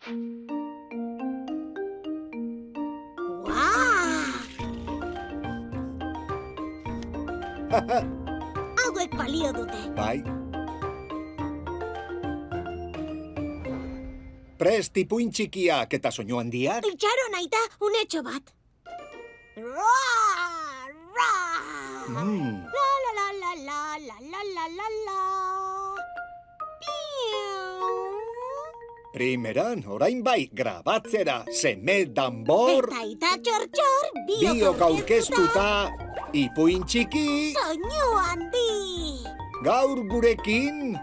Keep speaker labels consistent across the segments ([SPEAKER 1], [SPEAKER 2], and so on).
[SPEAKER 1] Hauek balio dute.
[SPEAKER 2] Bai. Prest ipuin txikiak eta soinu handiak?
[SPEAKER 1] Itxaron aita, unetxo bat. Ra, ra.
[SPEAKER 2] Mm.
[SPEAKER 1] La la la la la la la la la
[SPEAKER 2] Primeran, orain bai, grabatzera, seme danbor,
[SPEAKER 1] Eta aita txor-txor, biok
[SPEAKER 2] biok aurkeztuta, ipuin txiki,
[SPEAKER 1] Soinu handi.
[SPEAKER 2] gaur gurekin...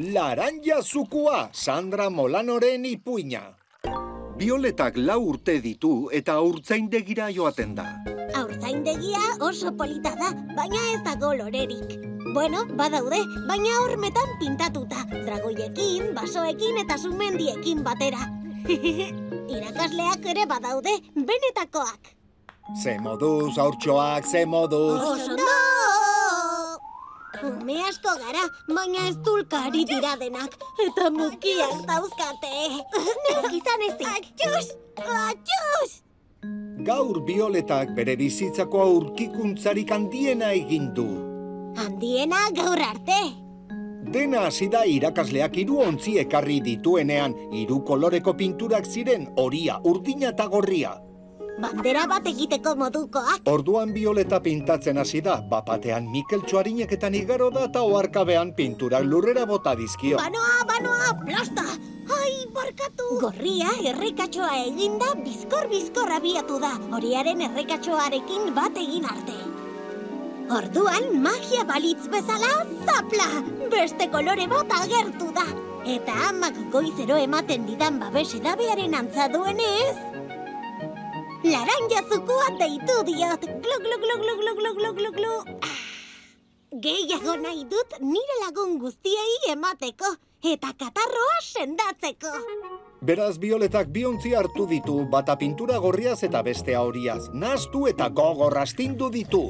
[SPEAKER 2] Laranja zukua, Sandra Molanoren ipuina. Bioletak lau urte ditu eta urtzaindegira joaten da.
[SPEAKER 1] Aurzaindegia oso polita da, baina ez dago lorerik. Bueno, badaude, baina hormetan pintatuta. Dragoiekin, basoekin eta sumendiekin batera. Irakasleak ere badaude, benetakoak.
[SPEAKER 2] Ze moduz, haurtxoak, ze moduz...
[SPEAKER 1] Oso ondo! Ume asko gara, baina ez dulkari dira denak, eta mukiak dauzkate. Neuk izan ezik. Atxus! Atxus!
[SPEAKER 2] Gaur bioletak bere bizitzako aurkikuntzarik handiena egin du.
[SPEAKER 1] Handiena gaur arte.
[SPEAKER 2] Dena hasi da irakasleak hiru ontzi ekarri dituenean, hiru koloreko pinturak ziren horia, urdina eta gorria.
[SPEAKER 1] Bandera bat egiteko modukoak.
[SPEAKER 2] Orduan bioleta pintatzen hasi da, bapatean Mikel Txuarineketan igaro da eta oarkabean pinturak lurrera bota dizkio.
[SPEAKER 1] Banoa, banoa, plasta! Ai, barkatu! Gorria errekatxoa eginda bizkor-bizkor abiatu da, horiaren errekatxoarekin bat egin arte. Orduan magia balitz bezala, zapla! Beste kolore bat agertu da. Eta amak goizero ematen didan babes edabearen antza duenez... Laranja zukua deitu diot. Glu, glu, glu, glu, glu, glu, glu, glu, glu. Ah. Gehiago nahi dut nire lagun guztiei emateko eta katarroa sendatzeko.
[SPEAKER 2] Beraz bioletak biontzi hartu ditu, bata pintura gorriaz eta bestea horiaz. Naztu eta gogor astindu ditu.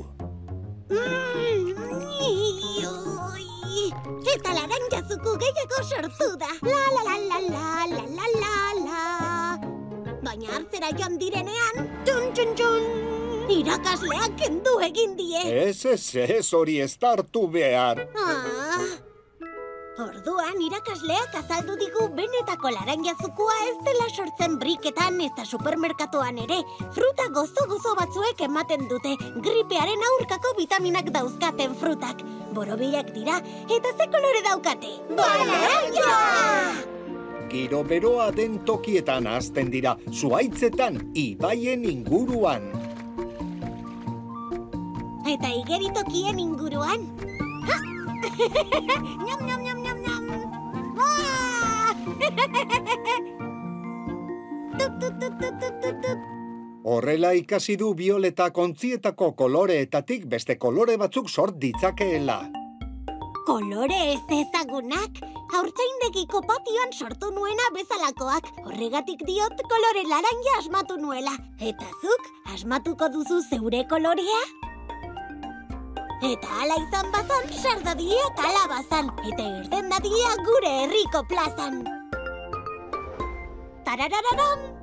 [SPEAKER 1] Eta laranja zuku gehiago sortu da. La la la la la la la la la. Baina hartzera joan direnean, txun txun txun. Irakasleak kendu egin die.
[SPEAKER 2] Ez, ez, ez hori ez hartu behar.
[SPEAKER 1] Ah. Orduan irakasleak azaldu digu benetako laranja zukua ez dela sortzen briketan eta supermerkatuan ere. Fruta gozo-gozo batzuek ematen dute, gripearen aurkako vitaminak dauzkaten frutak. Borobilak dira eta ze kolore daukate? Laranja!
[SPEAKER 2] Giro beroa den tokietan azten dira, zuaitzetan, ibaien inguruan.
[SPEAKER 1] Eta igeritokien inguruan. Ha! nyam, nyam, nyam, nyam, nyam. Ah!
[SPEAKER 2] Horrela ikasi du bioleta kontzietako koloreetatik beste kolore batzuk sort ditzakeela.
[SPEAKER 1] Kolore ez ezagunak, haurtzaindegiko patioan sortu nuena bezalakoak. Horregatik diot kolore laranja asmatu nuela. Eta zuk, asmatuko duzu zeure kolorea? Eta ala izan bazan, sardadia kalabazan. Eta irten dadia gure herriko plazan. タララララン。